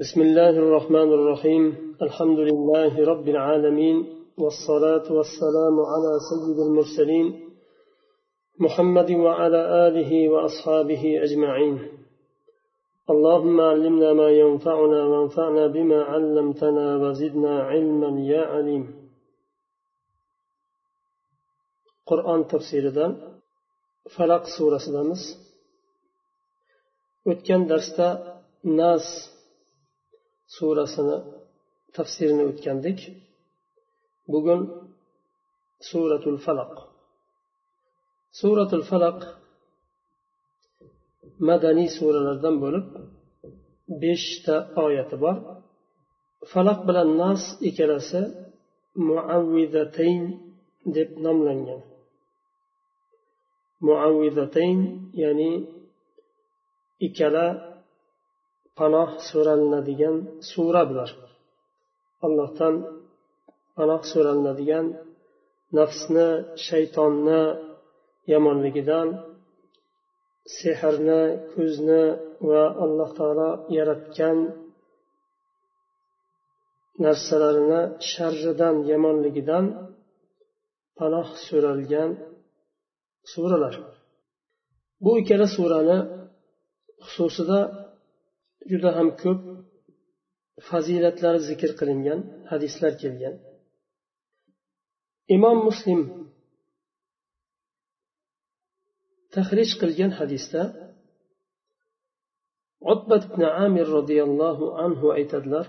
بسم الله الرحمن الرحيم. الحمد لله رب العالمين والصلاة والسلام على سيد المرسلين محمد وعلى آله وأصحابه أجمعين. اللهم علمنا ما ينفعنا وانفعنا بما علمتنا وزدنا علما يا عليم. قرآن تفسير falaq surasidamiz o'tgan darsda nas surasini tafsirini o'tgandik. Bugun suratul falaq. Suratul falaq madaniy suralardan bo'lib beshta oyati bor. Falaq bilan nas ikkalasi muavvidatayn deb nomlangan. Muavvidatayn ya'ni ikkala panoh so'ralinadigan sura bular allohdan panoh so'ralinadigan nafsni shaytonni yomonligidan sehrni ko'zni va alloh taolo yaratgan narsalarini sharridan yomonligidan panoh so'ralgan suralar. Bu ikkala surani xususida juda ham ko'p fazilatlari zikr qilingan hadislar kelgan. Imom muslim tahrij qilgan hadisda عتبة بن عامر رضي الله عنه أيتدلر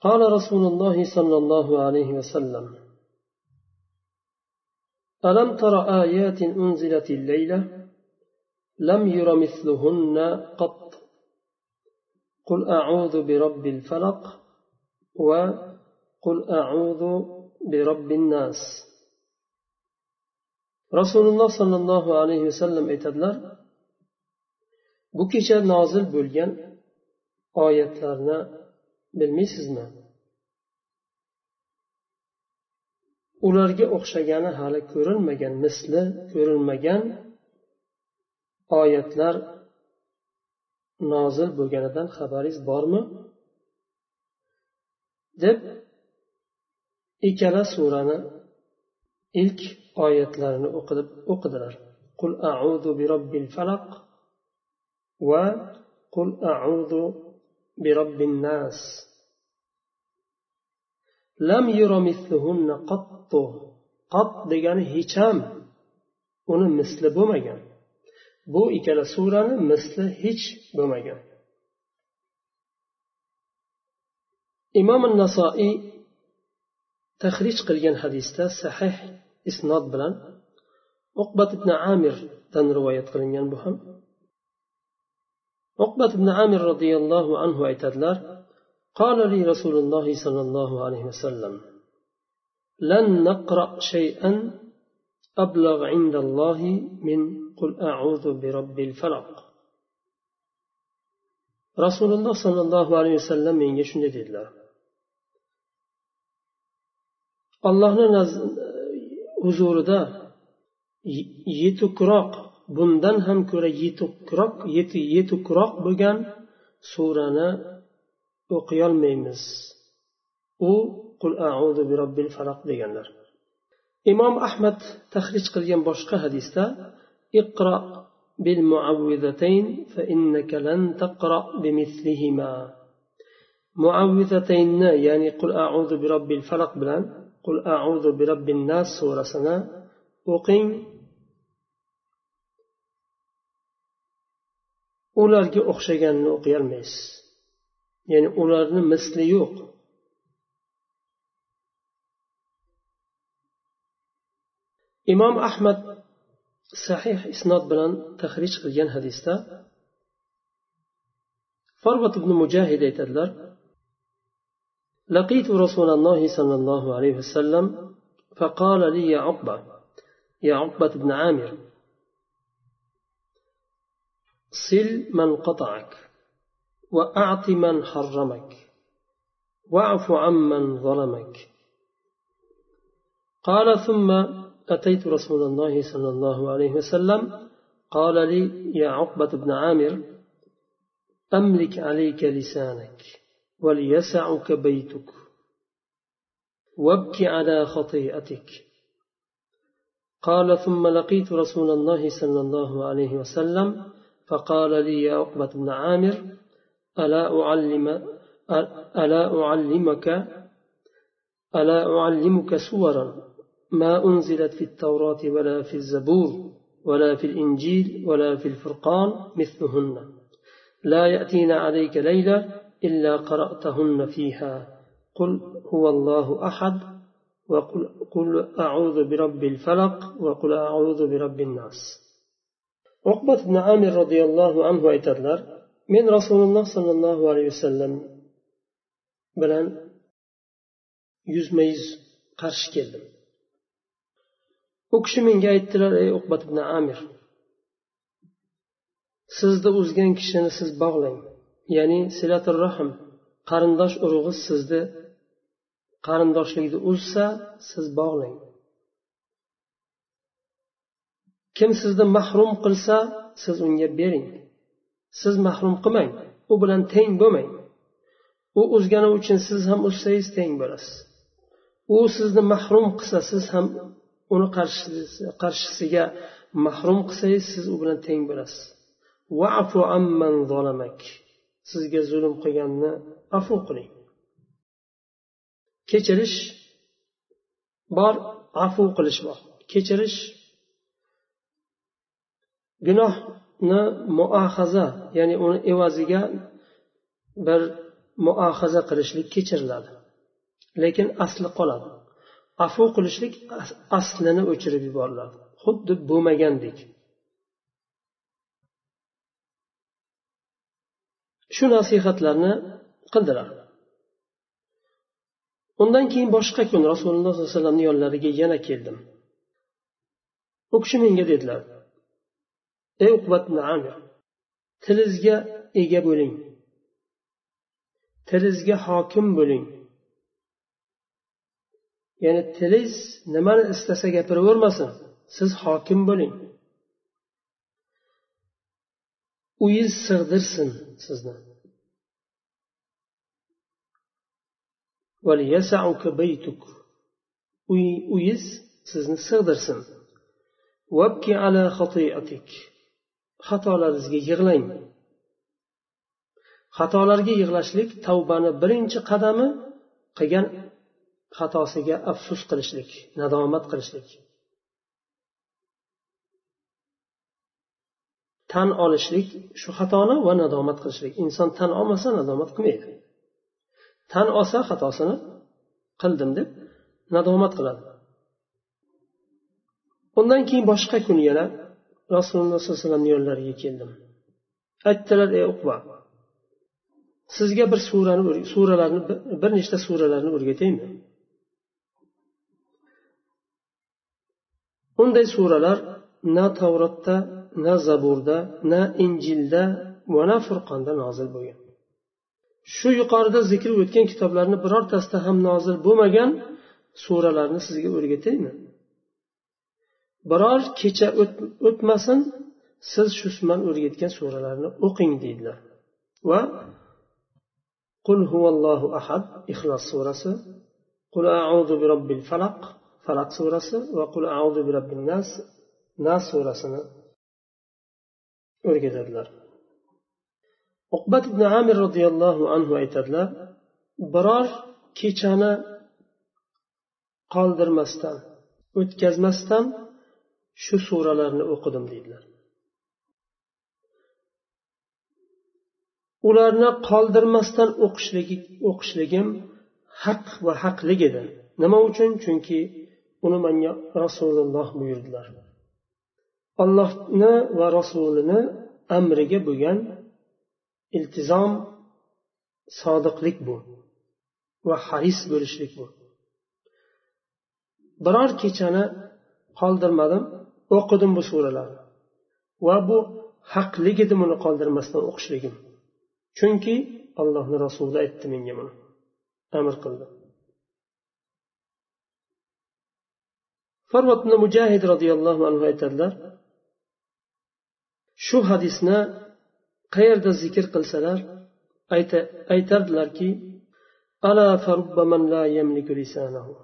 قال رسول الله صلى الله عليه وسلم ألم تر آيات أنزلت الليلة لم ير مثلهن قط قل أعوذ برب الفلق وقل أعوذ برب الناس رسول الله صلى الله عليه وسلم aytadilar bu kecha nozil bo'lgan oyatlarni bilmaysizmi ularga o'xshagani hali ko'rilmagan misli ko'rilmagan oyatlar nozil bo'lganidan xabaringiz bormi? deb ikkala surani ilk oyatlarini o'qidilar. Qul audu bi robbil falaq va qul audu bi robbin nas. Lam yura misluhunna qattu. Qat degani hecham uni misli bo'lmagan. bu ikkala surani misli hech bo'lmagan imom nasoiy tahrij qilgan hadisda sahih isnod bilan uqbat ibn amirdan rivoyat qilingan bu ham uqbat ibn amir roziyallohu anhu aytadilar قال لي رسول الله صلى الله عليه وسلم لن نقرأ شيئا أبلغ عند الله من قل أعوذ برب الفلق رسول الله صلى الله عليه وسلم menga shunday dedilar allohni huzurida yetukroq bundan ham ko'ra yetukroq yetukroq bo'lgan surani o'qiyolmaymiz u qul audu bi robbil falaq deganlar imom ahmad tahrij qilgan boshqa hadisda iqro bil muavvizatayn fa innaka lan taqra bimislihima muavvizataynni ya'ni qul audu bi robbil falaq bilan qul audu bi robbin nas surasini o'qing ularga o'xshaganini o'qiyolmaysiz. Ya'ni ularni misli yo'q. Imom ahmad sahih isnod bilan tahrij qilgan hadisda farvat ibn mujahid aytadilar لقيت رسول الله صلى الله عليه وسلم فقال لي يا عقبة يا عقبة بن عامر صل من قطعك وأعط من حرمك واعف عمن ظلمك. قال ثم أتيت رسول الله صلى الله عليه وسلم قال لي يا عقبة بن عامر أملك عليك لسانك وليسعك بيتك وابك على خطيئتك. قال ثم لقيت رسول الله صلى الله عليه وسلم فقال لي يا عقبة بن عامر ألا أعلم ألا أعلمك ألا أعلمك سورا؟ ما أنزلت في التوراة ولا في الزبور ولا في الإنجيل ولا في الفرقان مثلهن. لا يأتين عليك ليلة إلا قرأتهن فيها. قل هو الله أحد وقل قل أعوذ برب الفلق وقل أعوذ برب الناس. عقبة بن عامر رضي الله عنه aytadilar men rasululloh sollallohu alayhi vasallam bilan yuzma yuz qarshi keldim u kishi menga aytdilar ey uqbat ibn amir sizni uzgan kishini siz bog'lang. Ya'ni silatul rahm qarindosh urug'i sizni qarindoshlikni uzsa siz bog'lang. Kim sizni mahrum qilsa siz unga bering. Siz mahrum qilmang u bilan teng bo'lmang. U uzgani uchun siz ham uzsangiz teng bo'lasiz. U sizni mahrum qilsa siz ham uni qarshisiga mahrum qilsangiz siz u bilan teng bo'lasiz. Sizga zulm qilganni afu qiling. Kechirish bor afu qilish bor. Kechirish gunohni muahaza ya'ni uni evaziga bir muahaza qilishlik kechiriladi. Lekin asli qoladi. Afu qilishlik aslini o'chirib yuboriladi. Xuddi bo'lmagandek. Shu nasihatlarni qildilar. Undan keyin boshqa kun rasululloh sollallohu alayhi vasallamni yonlariga yana keldim. U kishi menga dedilar ey amir tilingizga ega bo'ling. Tilingizga hokim bo'ling. Ya'ni tilingiz nimani istasa gapiravermasin. Siz hokim bo'ling. Uyiz sig'dirsin sizni. Uyiz sizni sig'dirsin. Xatolaringizga yig'lang. Xatolarga yig'lashlik tavbani birinchi qadami qilgan xatosiga afsus qilishlik nadomat qilishlik. Tan olishlik shu xatoni va nadomat qilishlik. Inson tan olmasa nadomat qilmaydi. Tan olsa xatosini qildim deb nadomat qiladi. Undan keyin boshqa kun yana rasululloh sollallohu alayhi vasallamni yo'llariga keldim. Aytdilar ey uqba sizga bir surani suralarni bir nechta suralarni o'rgataymi? Bunday suralar na tavrotda na zaburda na injilda va na furqonda nozil bo'lgan. Shu yuqorida zikr o'tgan kitoblarni birortasida ham nozil bo'lmagan suralarni sizga o'rgataymi? Biror kecha o'tmasin siz shu man o'rgatgan suralarni o'qing deydilar. Va qul huvallohu ahad ixlos surasi qul auzu bi robbil falaq surasi va qul auzu bi nas nas surasini o'rgatadilar. Uqbat ibn amir roziyallohu anhu aytadilar biror kechani qoldirmasdan o'tkazmasdan shu suralarni o'qidim deydilar. Ularni qoldirmasdan o'qishligim haq va haqlik edi. Nima uchun? Chunki uni manga rasululloh buyurdilar. Allohni va rasulini amriga bo'lgan iltizom sodiqlik bu va haris bo'lishlik bu. Biror kechani qoldirmadim o'qidim bu suralarni va bu haqlik edi buni qoldirmasdan o'qishligim. Chunki allohni rasuli aytdi menga buni amr qildi. Farvat mujahid roziyallohu anhu aytadilar shu hadisni qayerda zikr qilsalar aytardilarki ألا فرب من لا يملك لسانه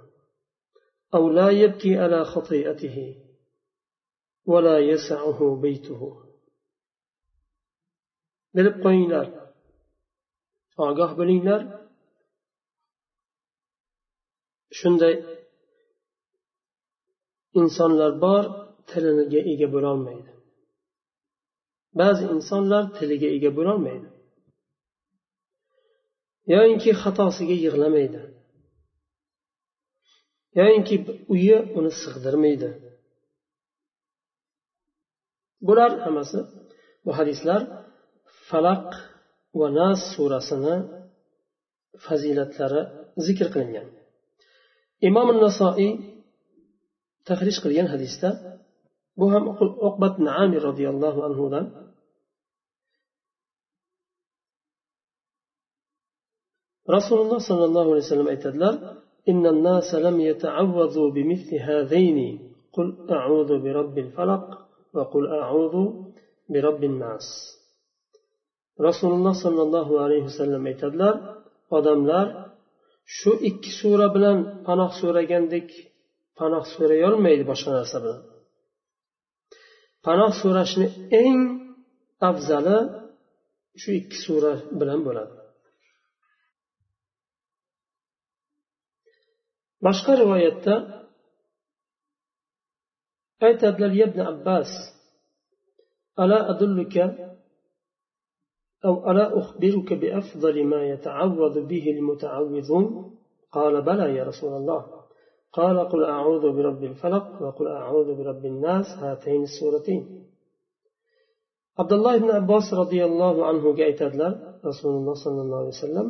أو لا يبكي على خطيئته ولا يسعه بيته bilib qo'yinglar ogoh bo'linglar shunday insonlar bor tiliga ega bo'lolmaydi. Ba'zi insonlar tiliga ega bo'lolmaydi. Yoyinki xatosiga yig'lamaydi. Yoyinki uyi uni sig'dirmaydi. Bular hammasi bu hadislar falaq va nas surasini fazilatlari zikr qilingan. Imom nasoiy تخرج قريان هديستا بوهم أقل أقبة نعامي رضي الله عنه دان رسول الله صلى الله عليه وسلم ايتدل إن الناس لم يتعوذوا بمثل هذين. قل أعوذ برب الفلق وقل أعوذ برب الناس. رسول الله صلى الله عليه وسلم vasallam aytadilar odamlar shu ikki sura bilan سورة جندك panoh so'rayolmaydi boshqa narsa bilan panoh so'rashni eng afzali shu ikki sura bilan bo'ladi boshqa rivoyatda aytadilar ibn abbas ala adulluka أو ألا أخبرك بأفضل ما يتعوذ به المتعوذون قال بلى يا رسول الله قال قل أعوذ برب الفلق وقل أعوذ برب الناس هاتين السورتين عبد الله بن عباس رضي الله عنه aytadilar rasululloh sollallohu alayhi vasallam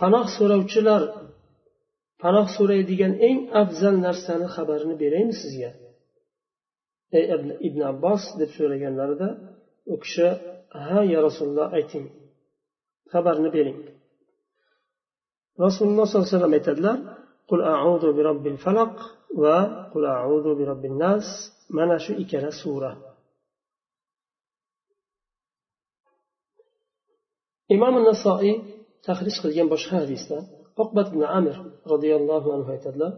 panoh so'rovchilar panoh so'raydigan eng afzal narsani xabarini beraymi sizga ey ibn abbos deb so'raganlarida u kishi ha ya rasululloh ayting xabarni bering rasululloh sollallohu alayhi vasallam aytadilar qul a'udu bi robbil falaq va qul a'udu bi robbin nas mana shu ikkala sura imom nasoiy tahrij qilgan boshqa hadisda uqbat ibn amir roziyallohu anhu aytadilar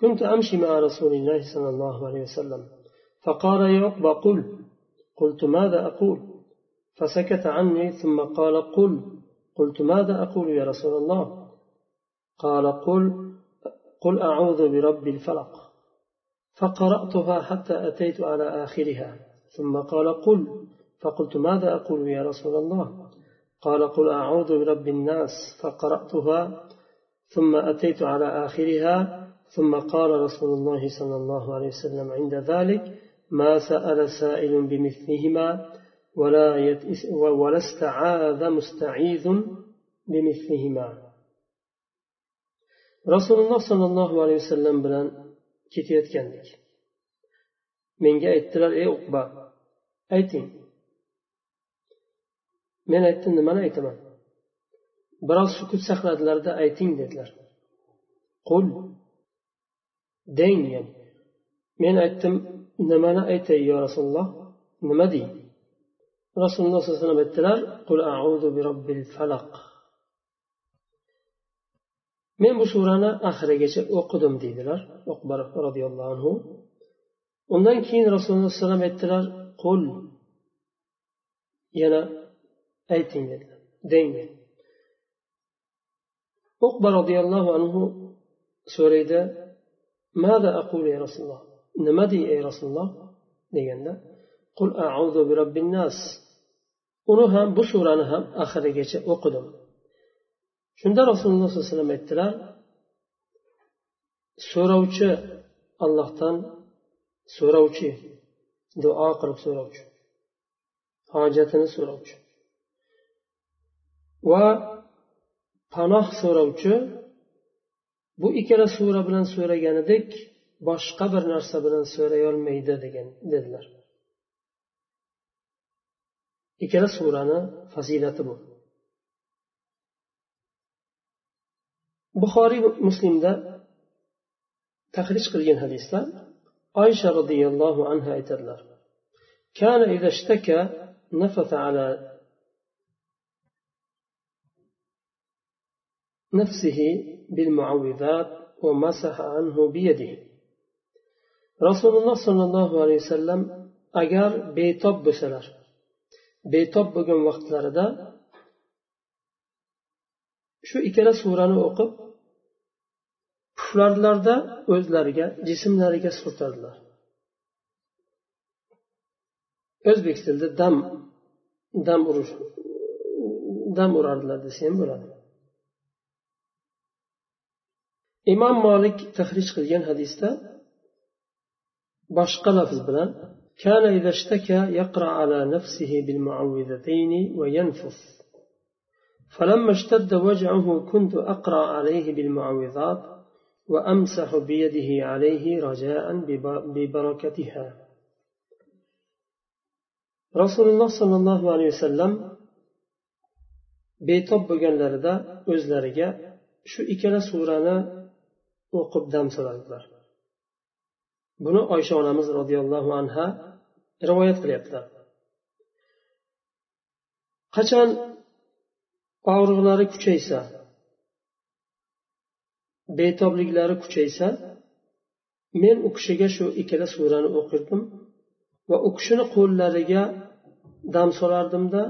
كنت أمشي مع رسول الله صلى الله عليه وسلم فقال يا عقبة قل قلت ماذا أقول فسكت عني ثم قال قل قلت ماذا أقول يا رسول الله قال قل قل أعوذ برب الفلق. فقرأتها حتى أتيت على آخرها. ثم قال قل فقلت ماذا أقول يا رسول الله؟ قال قل أعوذ برب الناس. فقرأتها ثم أتيت على آخرها. ثم قال رسول الله صلى الله عليه وسلم عند ذلك ما سأل سائل بمثلهما ولا يتئس ولا استعاذ مستعيذ بمثلهما. Rasululloh sollallohu alayhi vasallam bilan ketayotgandik. Menga aytdilar ey uqba ayting. Men aytdim nimani aytaman? Biroz sukut saqladilarda ayting dedilar. Qul deng yani. Men aytdim nimani aytay yo rasululloh? Nima deng? Rasululloh sallallohu alayhi vasallam aytdilar qul audu bi robbil falaq. men bu surani oxirigacha o'qidim deydilar uqbar roziyallohu anhu undan keyin rasululloh alayhi vasallam aytdilar qul yana ayting dedilar deng dedi uqba roziyallohu anhu so'raydi ماذا أقول يا رسول الله نمدي يا رسول الله deganda qul auzu bi robbin nas uni ham bu surani ham oxirigacha o'qidim Shunda rasululloh sollallohu alayhi vasallam aytdilar so'rovchi allohdan so'rovchi duo qilib so'rovchi hojatini so'rovchi va panoh so'rovchi bu ikkala sura bilan so'raganidek boshqa bir narsa bilan so'rayolmaydi degan dedilar. Ikkala surani fazilati bu. Buxoriy muslimda tahrij qilgan hadisda oysha roziyallohu anhu aytadilar كان إذا اشتكى نفث على نفسه بالمعوذات ومسح عنه بيده رسول الله صلى الله عليه وسلم agar betob bo'lsalar betob bo'lgan vaqtlarida shu ikkala surani o'qib puflarlarda o'zlariga jismlariga surtadilar o'zbek tilida dam dam urish dam urardilar desa ham bo'ladi imom molik tahrij qilgan hadisda boshqa lafz bilan كان إذا اشتكى يقرأ على نفسه بالمعوذتين وينفث فلما اشتد وجعه كنت أقرأ عليه بالمعوذات وأمسح بيده عليه رجاء ببركتها رسول الله صلى الله عليه وسلم betob bo'lganlarida o'zlariga shu ikkala surani o'qib dam so'radilar buni oysha onamiz roziyallohu anha rivoyat qilyaptilar qachon og'riqlari kuchaysa betobliklari kuchaysa men u kishiga shu ikkala surani o'qirdim va u kishini qo'llariga dam solardimda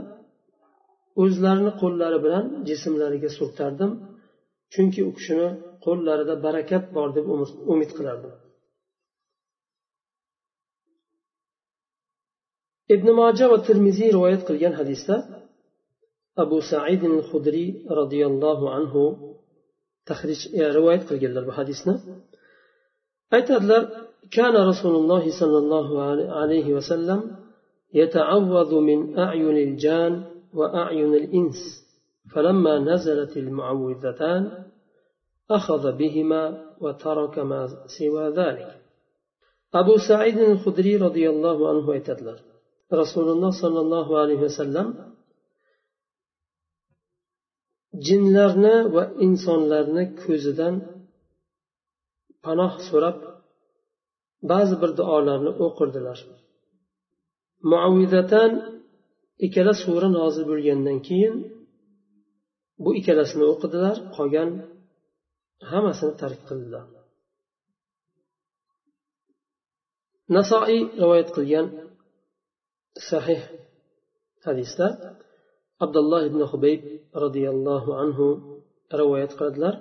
o'zlarini qo'llari bilan jismlariga surtardim chunki u kishini qo'llarida barakat bor deb umid qilardim. Ibn moja va termiziy rivoyat qilgan hadisda abu said hudriy roziyallohu anhu tahrij rivoyat qilganlar bu hadisni aytadilar كان رسول الله صلى الله عليه وسلم يتعوذ من أعين الجان وأعين الإنس فلما نزلت المعوذتان أخذ بهما وترك ما سوى ذلك. أبو سعيد الخدري رضي الله عنه يتدلر رسول الله صلى الله عليه وسلم jinlarni va insonlarni ko'zidan panoh so'rab ba'zi bir duolarni o'qirdilar. Muavvizatan ikkala sura nozil bo'lgandan keyin bu ikkalasini o'qidilar qolgan hammasini tark qildilar. Nasoiy rivoyat qilgan sahih hadisda abdulloh ibn hubayb roziyallohu anhu rivoyat qiladilar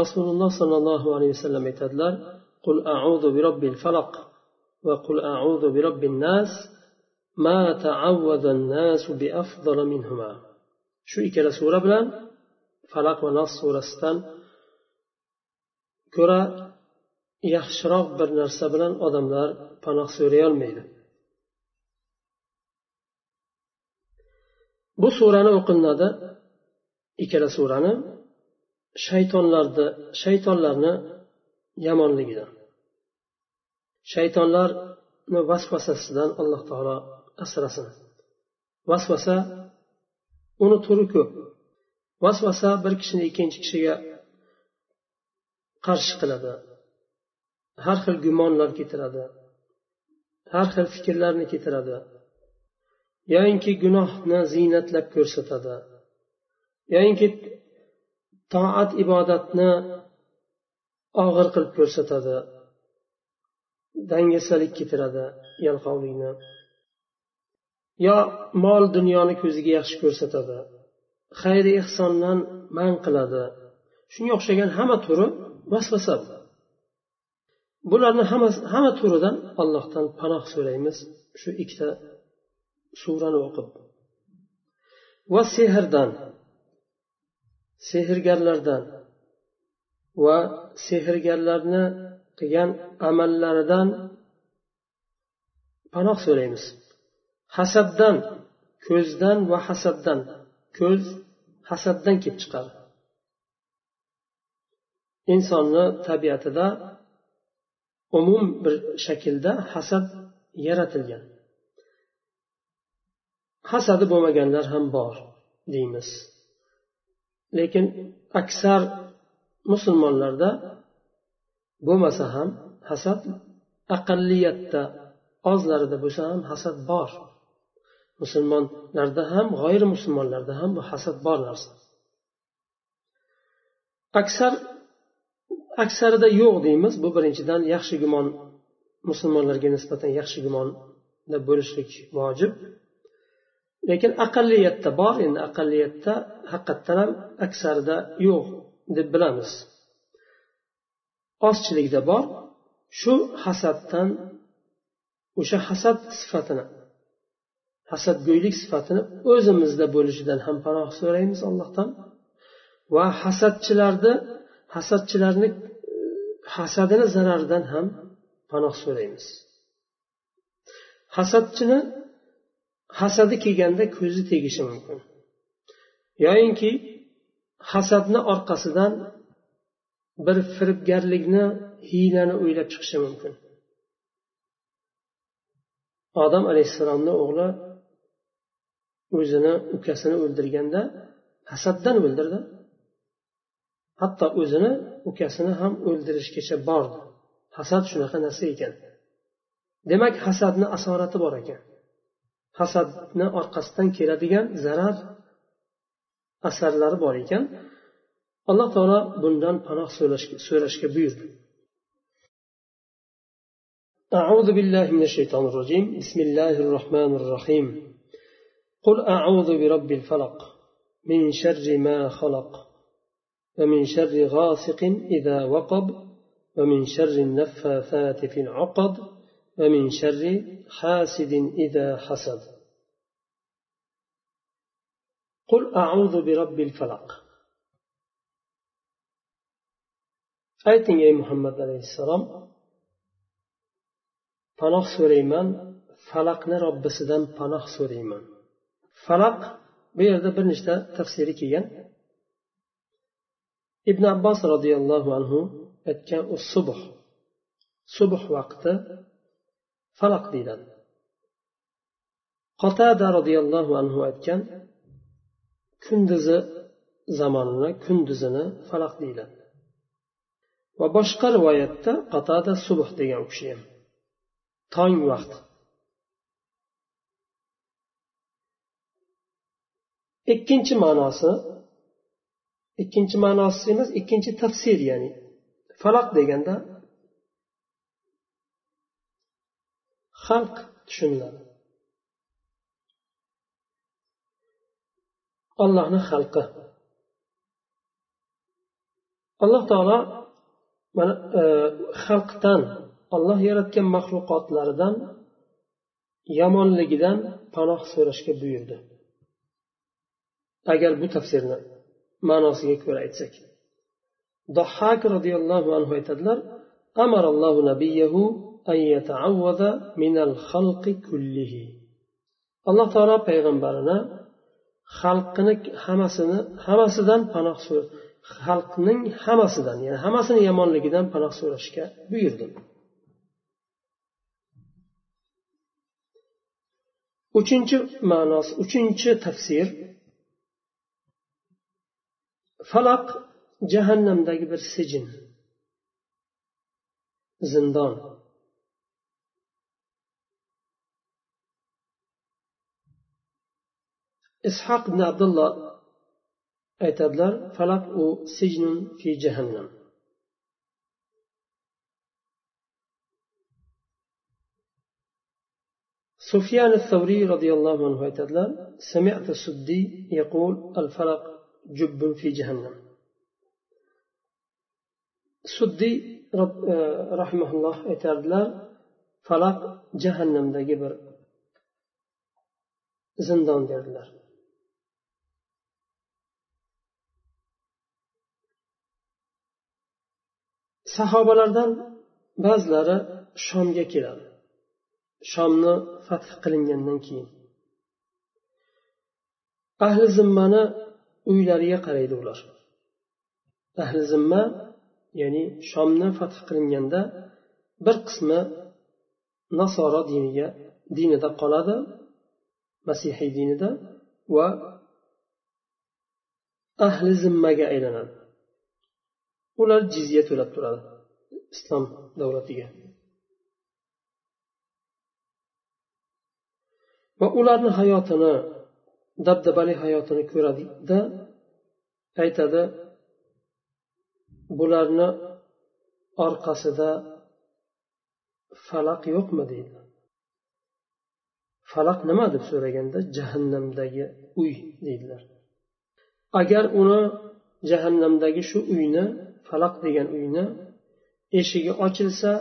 rasululloh sollallohu alayhi vasallam aytadilar قل أعوذ برب الفلق وقل أعوذ برب الناس ما تعوذ الناس بأفضل منهما شو ikkala sura bilan falaq va nas surasidan ko'ra yaxshiroq bir narsa bilan odamlar panoh so'rayolmaydi Bu surani o'qilinadi ikkala surani. Shaytonlarni shaytonlarni yomonligidan shaytonlarni vasvasasidan alloh taolo asrasin. Vasvasa uni turi ko'p. Vasvasa bir kishini ikkinchi kishiga qarshi qiladi. Har xil gumonlar keltiradi. Har xil fikrlarni keltiradi. Yoyinki gunohni ziynatlab ko'rsatadi. Yoyinki toat ibodatni og'ir qilib ko'rsatadi. Dangasalik keltiradi yalqovlikni. Yo mol dunyoni ko'ziga yaxshi ko'rsatadi. Xayri ehsondan man qiladi. Shunga o'xshagan hamma turi vasvasa bularni hamma turidan allohdan panoh so'raymiz. Shu ikkita surani o'qib. Va sehrdan sehrgarlardan va sehrgarlarni qilgan amallaridan panoh so'raymiz. Hasaddan ko'zdan va hasaddan ko'z hasaddan kelib chiqadi. Insonni tabiatida umum bir shaklda hasad yaratilgan. Hasadi bo'lmaganlar ham bor deymiz. Lekin aksar musulmonlarda bo'lmasa ham hasad aqalliyatda ozlarida bo'lsa ham hasad bor. Musulmonlarda ham g'oyri musulmonlarda ham bu hasad bor narsa. Aksar aksarida yo'q deymiz. Bu birinchidan yaxshi gumon musulmonlarga nisbatan yaxshi gumonda bo'lishlik vojib. Lekin aqalliyatda bor endi aqalliyatda haqiqatdan ham aksarida yo'q deb bilamiz. Ozchilikda bor shu hasaddan o'sha hasad sifatini hasadgo'ylik sifatini o'zimizda bo'lishidan ham panoh so'raymiz allohdan. Va hasadchilarni hasadchilarni e, hasadini zararidan ham panoh so'raymiz. Hasadchini hasadi kelganda ko'zi tegishi mumkin. Yoyinki hasadni orqasidan bir firibgarlikni hiylani o'ylab chiqishi mumkin. Odam alayhissalomni o'g'li o'zini ukasini o'ldirganda hasaddan o'ldirdi. Hatto o'zini ukasini ham o'ldirishgacha bordi. Hasad shunaqa narsa ekan. Demak hasadni asorati bor ekan. hasadni orqasidan keladigan zarar asarlari bor ekan alloh taolo bundan panoh so'rashga buyurdi أعوذ بالله من الشيطان الرجيم بسم الله الرحمن الرحيم قل أعوذ برب الفلق من شر ما خلق ومن شر غاسق إذا وقب ومن شر النفاثات في العقد ومن شر حاسد إذا حسد قل أعوذ برب الفلق ayting ey muhammad alayhissalom panoh so'rayman falaqni robbisidan panoh so'rayman falaq bu yerda bir nechta tafsiri kelgan ibn abbos roziyallohu anhu aytgan u subh subh vaqti falaq deyiladi. Qotada roziyallohu anhu aytgan kunduzi zamonini kunduzini falaq deyiladi. Va boshqa rivoyatda qatada subh degan u kishi ham tong vaqt. Ikkinchi ma'nosi ikkinchi ma'nosi emas ikkinchi tafsir ya'ni falaq deganda xalq tushuniladi ollohni xalqi alloh taolo mana xalqdan olloh yaratgan maxluqotlaridan yomonligidan panoh so'rashga buyurdi agar bu tafsirni ma'nosiga ko'ra aytsak ضحاك رضي الله عنه aytadilar أمر الله نبيه alloh taolo payg'ambarini xalqini hammasini hammasidan panoh xalqning hammasidan ya'ni hammasini yomonligidan panoh so'rashga buyurdi uchinchi ma'nosi uchinchi tafsir. Falaq jahannamdagi bir sijin. Zindon. اسحاق بن عبد الله aytadilar falaq أو سجن في جهنم سفيان الثوري رضي الله عنه يتدلى سمعت السدي يقول الفرق جب في جهنم سدي رحمه الله يتدلى فرق جهنم دا جبر زندان دردلر sahobalardan ba'zilari shomga keladi. Shomni fath qilingandan keyin. Ahli zimmani uylariga qaraydi ular. Ahli zimma ya'ni shomni fath qilinganda bir qismi nasoro diniga dinida qoladi masihiy dinida va ahli zimmaga aylanadi. Ular jizya to'lab turadi. Islom davlatiga. Va ularni hayotini dabdabali hayotini ko'radida aytadi bularni orqasida falaq yo'qmi? deydi. Falaq nima deb so'raganda jahannamdagi uy deydilar. Agar uni jahannamdagi shu uyni falaq degan uyni eshigi ochilsa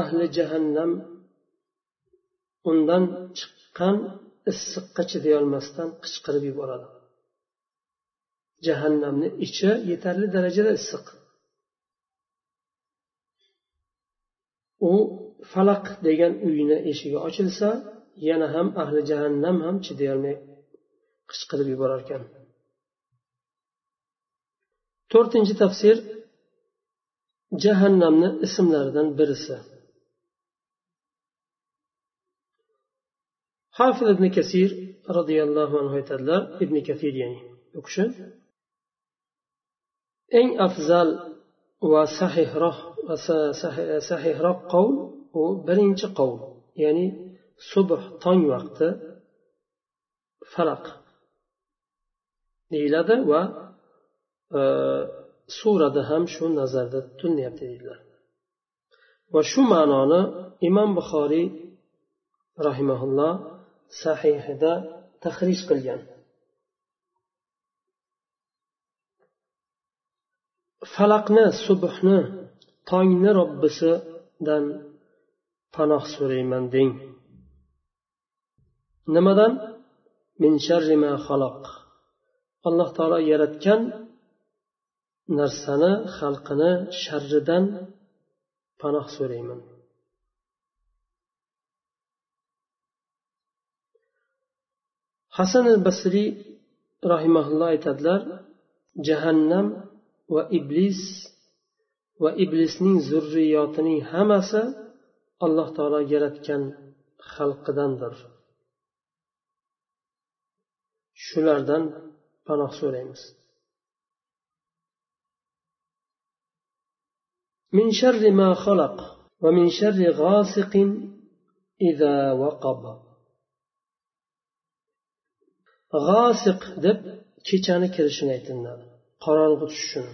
ahli jahannam undan chiqqan issiqqa chidayolmasdan qichqirib yuboradi. Jahannamni ichi yetarli darajada issiq. U falaq degan uyni eshigi ochilsa yana ham ahli jahannam ham chidayolmay qichqirib yuborar ekan to'rtinchi tafsir jahannamni ismlaridan birisi. Hafiz ibn kasir roziyallohu anhu aytadilar ibn kasir ya'ni u kishi eng afzal va sahihroq sahihroq qavl u birinchi qavl ya'ni subh tong vaqti falaq deyiladi va surada ham shu nazarda tutilyapti deydilar va shu ma'noni imom buxoriy rahimaulloh sahihida tahrij qilgan. Falaqni subhni tongni robbisidan panoh so'rayman deng. Nimadan? Min sharri ma xaloq alloh taolo yaratgan narsani xalqini sharridan panoh so'rayman. Hasan al basriy rahimaulloh aytadilar jahannam va iblis va iblisning zurriyotining hammasi alloh taolo yaratgan xalqidandir. Shulardan panoh so'raymiz. من شر ما خلق ومن شر غاسق إذا وقب g'osiq deb kechani kirishini aytiladi qorong'i tushishini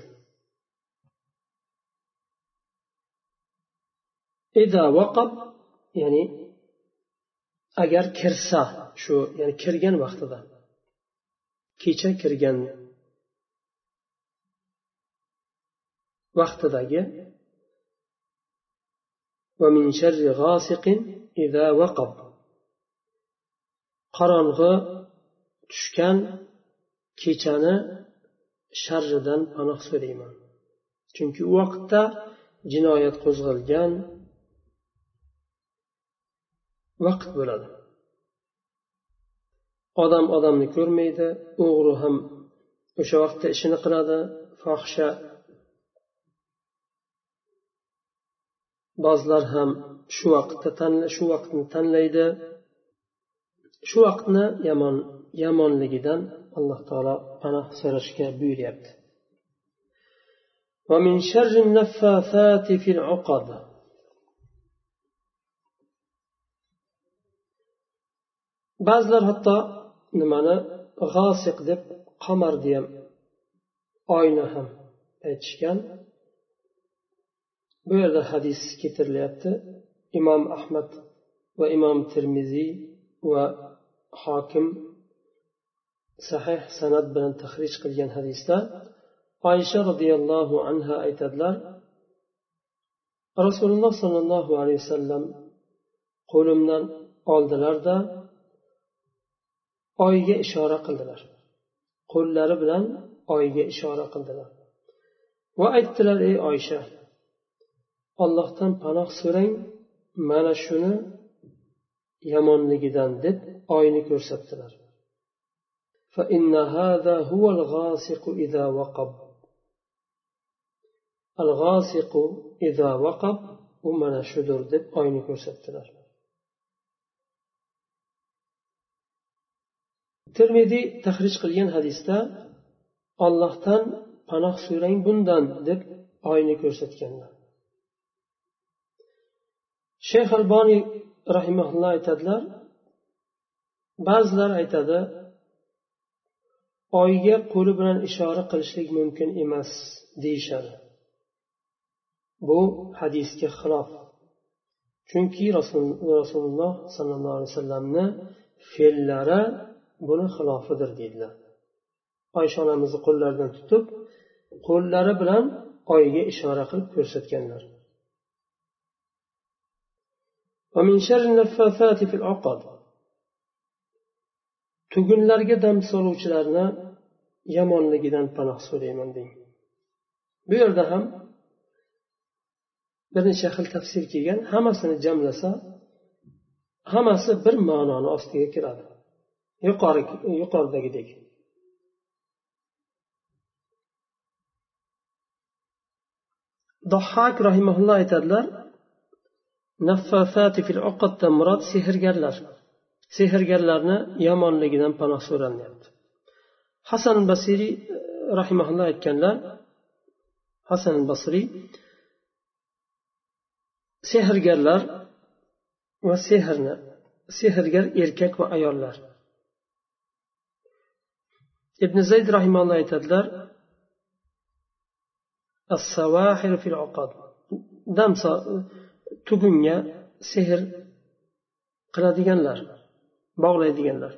ida vaqab ya'ni agar kirsa shu ya'ni kirgan vaqtida kecha kirgan vaqtidagi ومن شر غاسق إذا وقب. Qorong'i tushgan kechani sharridan panoh so'rayman. Chunki u vaqtda jinoyat qo'zg'algan vaqt bo'ladi. Odam odamni ko'rmaydi o'g'ri ham o'sha vaqtda ishini qiladi fohisha ba'zilar ham shu vaqtda shu vaqtni tanlaydi shu vaqtni yomon yomonligidan alloh taolo panoh so'rashga buyuryapti ومن شر النفاثات في العقد ba'zilar hatto nimani g'osiq deb qamarni ham oyni ham aytishgan Bu yerda hadis keltirilyapti imom ahmad va imom termiziy va hokim sahih san'at bilan tahrij qilgan hadisda oysha roziyallohu anha aytadilar rasululloh sollallohu alayhi vasallam qo'limdan oldilarda oyga ishora qildilar. Qo'llari bilan oyga ishora qildilar. Va aytdilar ey oysha ollohdan panoh so'rang mana shuni yomonligidan deb oyni ko'rsatdilar. Al g'asiqu ida vaqab u mana shudir deb oyni ko'rsatdilar. Termiziy tahrij qilgan hadisda ollohdan panoh so'rang bundan deb oyni ko'rsatganlar. Shayx alboniy rahimaulloh aytadilar ba'zilar aytadi oyga qo'li bilan ishora qilishlik mumkin emas deyishadi. Bu hadisga xilof. Chunki rasululloh sollallohu alayhi vasallamni fe'llari buni xilofidir deydilar oysha onamizni qo'llaridan tutib qo'llari bilan oyga ishora qilib ko'rsatganlar. Tugunlarga dam soluvchilarni yomonligidan panoh so'rayman deng bu yerda ham bir necha xil tafsir kelgan. Hammasini jamlasa hammasi bir ma'noni ostiga kiradi. Yuqori yuqoridagidek. Dohhak rahimaulloh aytadilar murod sehrgarlar. Sehrgarlarni yomonligidan panoh so'ralinyapti hasan basiriy eh, rahimaulloh aytganlar hasan basriy sehrgarlar va sehrni sehrgar erkak va ayollar. Ibn zayd rahimalloh aytadilar dam tugunga sehr qiladiganlar bog'laydiganlar.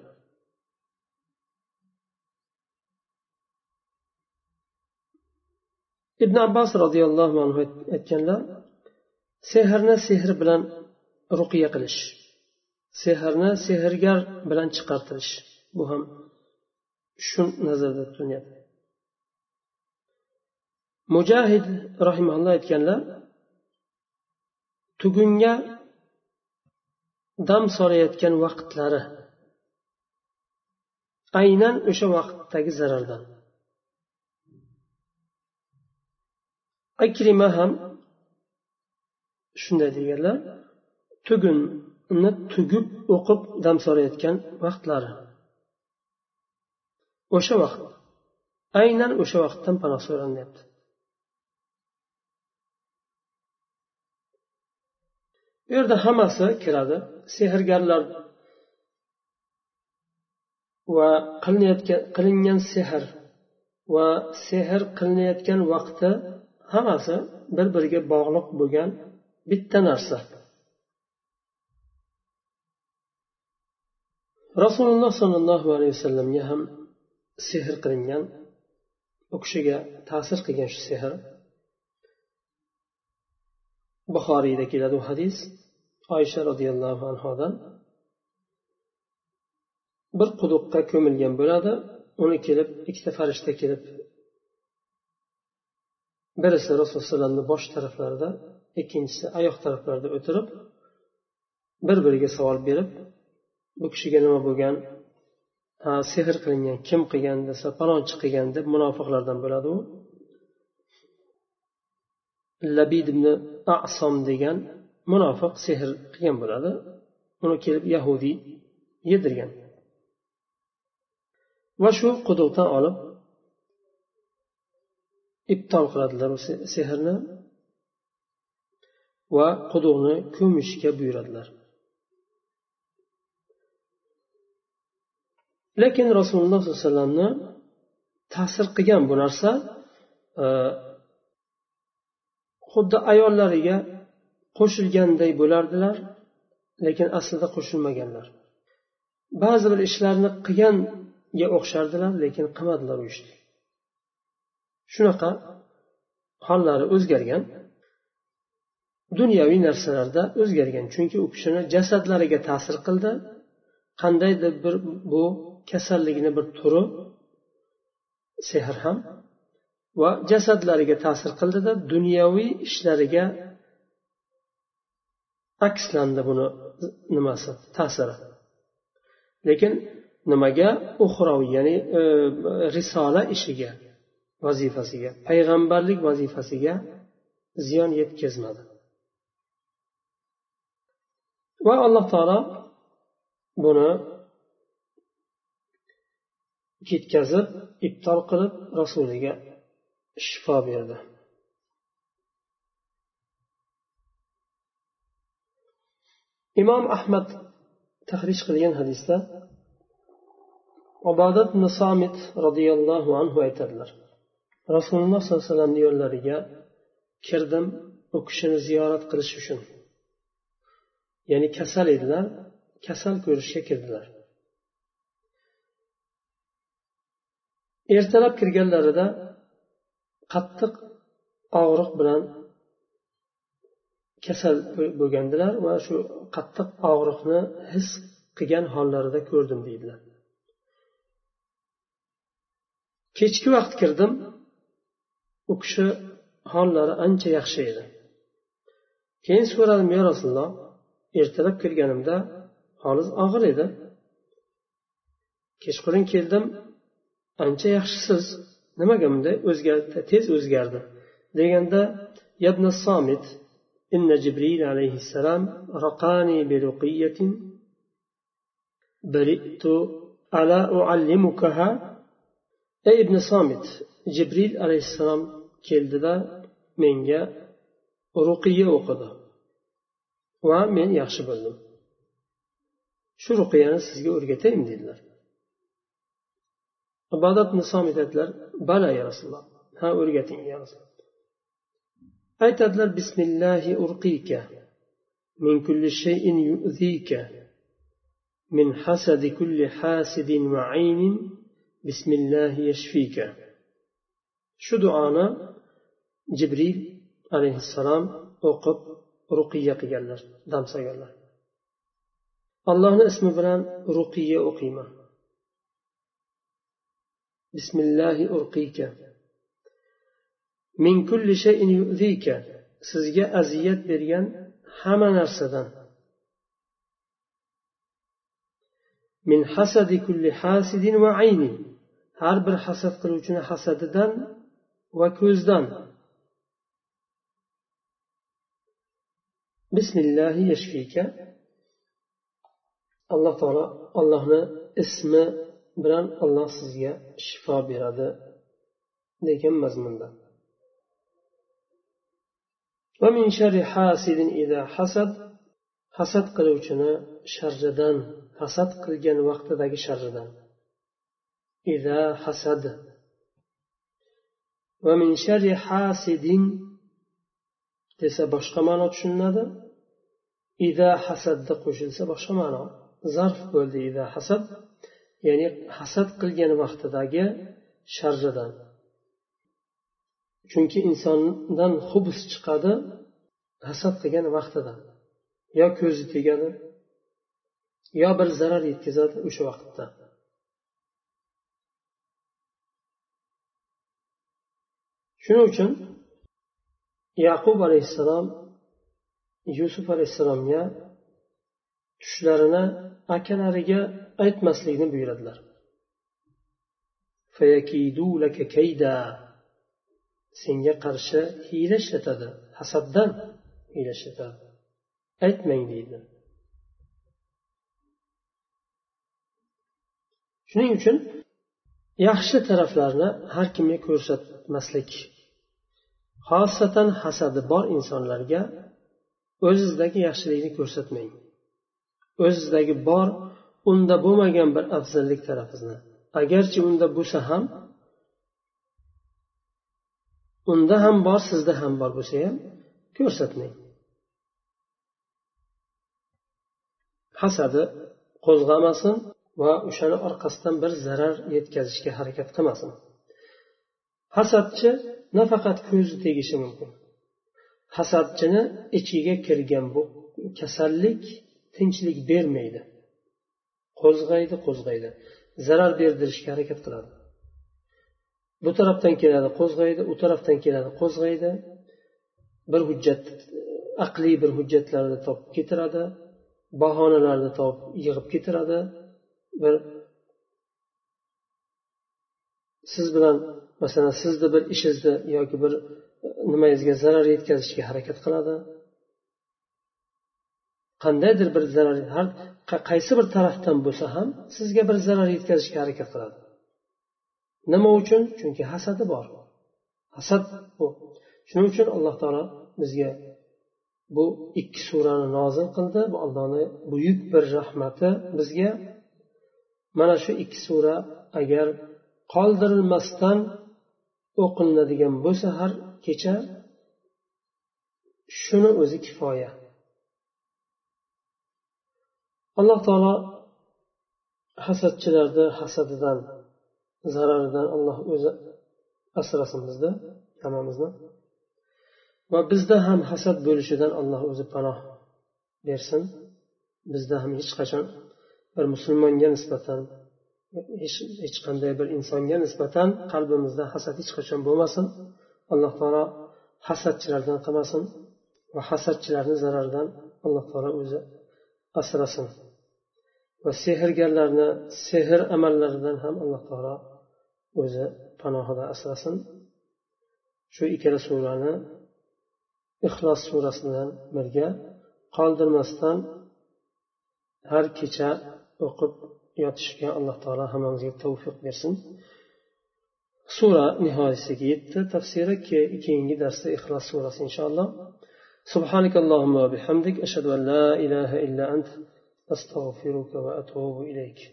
Ibn abbos roziyallohu anhu aytganlar sehrni sehr bilan ruqiya qilish sehrni sehrgar bilan chiqartirish bu ham shu nazarda tutilyapti. Mujahid rahimalloh aytganlar tugunga dam solayotgan vaqtlari. Aynan o'sha vaqtdagi zarardan. Akrima ham shunday deganlar tugunni tugib o'qib dam solayotgan vaqtlari. O'sha vaqt aynan o'sha vaqtdan panoh so'ralinyapti bu yerda hammasi kiradi. Sehrgarlar va qilinayotgan qilingan sehr va sehr qilinayotgan vaqti hammasi bir biriga bog'liq bo'lgan bitta narsa. Rasululloh sollallohu alayhi vasallamga ham sehr qilingan u kishiga ta'sir qilgan shu sehr buxoriyda keladi u hadis. Oysha roziyallohu anhodan bir quduqqa ko'milgan bo'ladi. Uni kelib ikkita farishta kelib birisi rasululloh alayhi bosh taraflarida ikkinchisi oyoq taraflarida o'tirib bir biriga savol berib bu kishiga nima bo'lgan ha sehr qilingan kim qilgan desa palonchi qilgan deb munofiqlardan bo'ladi u. labid ibn asom degan munofiq sehr qilgan bo'ladi. Uni kelib yahudiy yedirgan. Va shu quduqdan olib ibtol qiladilar u sehrni va quduqni ko'mishga buyuradilar. Lekin rasululloh sollallohu alayhi vasallamni ta'sir qilgan bu narsa e, xuddi ayollariga qo'shilganday bo'lardilar lekin aslida qo'shilmaganlar. Ba'zi bir ishlarni qilganga o'xshardilar lekin qilmadilar u ishni. Shunaqa hollari o'zgargan dunyoviy narsalarda o'zgargan chunki u kishini jasadlariga ta'sir qildi. Qandaydir bir bu kasallikni bir turi sehr ham va jasadlariga ta'sir qildida dunyoviy ishlariga akslandi buni nimasi ta'siri. Lekin nimaga? Uxroviy ya'ni e, risola ishiga vazifasiga payg'ambarlik vazifasiga ziyon yetkazmadi. Va alloh taolo buni ketkazib ibtol qilib rasuliga shifo berdi imom ahmad tahrij qilgan hadisda ubodat ibn somit roziyallohu anhu aytadilar. Rasululloh sollallohu alayhi vasallamni yo'llariga kirdim u kishini ziyorat qilish uchun. Ya'ni kasal edilar kasal ko'rishga kirdilar. Ertalab kirganlarida qattiq og'riq bilan kasal bo'lgandilar va shu qattiq og'riqni his qilgan hollarida ko'rdim deydilar. Kechki vaqt kirdim u kishi hollari ancha yaxshi edi. Keyin so'radim yo rasululloh ertalab kirganimda holiz og'ir edi. Kechqurun keldim ancha yaxshisiz? nimaga bunday o'zgardi tez o'zgardi deganda yabna somit إن جبريل عليه السلام رقاني برقية برئت ألا أعلمكها أي ابن صامت جبريل عليه السلام keldida menga ruqiya o'qidi va men yaxshi bo'ldim shu ruqiyani sizga o'rgataymi dedilar ibodat nisom aytadilar bala يا رسول الله. o'rgating ya يا رسول الله. أي تدلل بسم الله أرقيك من كل شيء يؤذيك من حسد كل حاسد وعين بسم الله يشفيك. شو دعانا؟ جبريل عليه السلام وقب رقية قيالنا دام سيالنا الله اسمه بلان رقية أقيمة. Bismillahi urqiyka min kulli shayin yu'zika sizga aziyat bergan hamma narsadan. Min hasadi kulli hasidin va ayni har bir hasad qiluvchini hasadidan va ko'zdan. Bismillahi yashfika. Alloh taolo allohni ismi bilan alloh sizga shifo beradi degan mazmunda. Hasad qiluvchini sharridan hasad qilgan vaqtidagi sharridan. Ida hasad. Va min sharri hasidin desa boshqa ma'no tushuniladi. Ida hasadda qo'shilsa boshqa ma'no. Zarf bo'ldi ida hasad. Ya'ni hasad qilgan vaqtidagi sharridan chunki insondan hubs chiqadi hasad qilgan vaqtida yo ko'zi tegadi yo bir zarar yetkazadi o'sha vaqtda. Shuning uchun yaqub alayhissalom yusuf alayhissalomga tushlarini akalariga aytmaslikni buyuradilar. Senga qarshi hiyla ishlatadi hasaddan hiyla ishlatadi aytmang deydi. Shuning uchun yaxshi taraflarni har kimga ko'rsatmaslik xosatan hasadi bor insonlarga o'zizdagi yaxshilikni ko'rsatmang. O'zizdagi bor unda bo'lmagan bir afzallik tarafizni agarchi unda bo'lsa ham unda ham bor sizda ham bor bo'lsa ham ko'rsatmang. Hasadi qo'zg'amasin va o'shani orqasidan bir zarar yetkazishga harakat qilmasin. Hasadchi nafaqat ko'zi tegishi mumkin. Hasadchini ichiga kirgan bu kasallik tinchlik bermaydi. Qo'zg'aydi qo'zg'aydi. Zarar berdirishga harakat qiladi. Bu tarafdan keladi qo'zg'aydi u tarafdan keladi qo'zg'aydi. Bir hujjat aqliy bir hujjatlarni topib keltiradi bahonalarni topib yig'ib keltiradi bir siz bilan masalan sizni bir ishingizni yoki bir nimangizga zarar yetkazishga harakat qiladi. Qandaydir bir zarar har qaysi bir tarafdan bo'lsa ham sizga bir zarar yetkazishga harakat qiladi. Nima uchun? Chunki hasadi bor. Hasad bu. Shuning uchun alloh taolo bizga bu ikki surani nozil qildi. Bu allohni buyuk bir rahmati bizga. Mana shu ikki sura agar qoldirilmasdan o'qilinadigan bo'lsa har kecha shuni o'zi kifoya. Alloh taolo hasadchilarni hasadidan zararidan alloh o'zi asrasin bizni hammamizni. Va bizda ham hasad bo'lishidan alloh o'zi panoh bersin. Bizda ham hech qachon bir musulmonga nisbatan hech qanday bir insonga nisbatan qalbimizda hasad hech qachon bo'lmasin. Alloh taolo hasadchilardan qilmasin va hasadchilarni zararidan alloh taolo o'zi asrasin. va sehrgarlarni sehr amallaridan ham alloh taolo o'zi panohida asrasin shu ikkala surani ixlos surasi bilan birga qoldirmasdan har kecha o'qib yotishga alloh taolo hammamizga tavfiq bersin sura nihoyasiga yetdi tafsiri keyingi darsda ixlos surasi inshaalloh سبحانك اللهم وبحمدك أشهد أن لا إله إلا أنت أستغفرك وأتوب إليك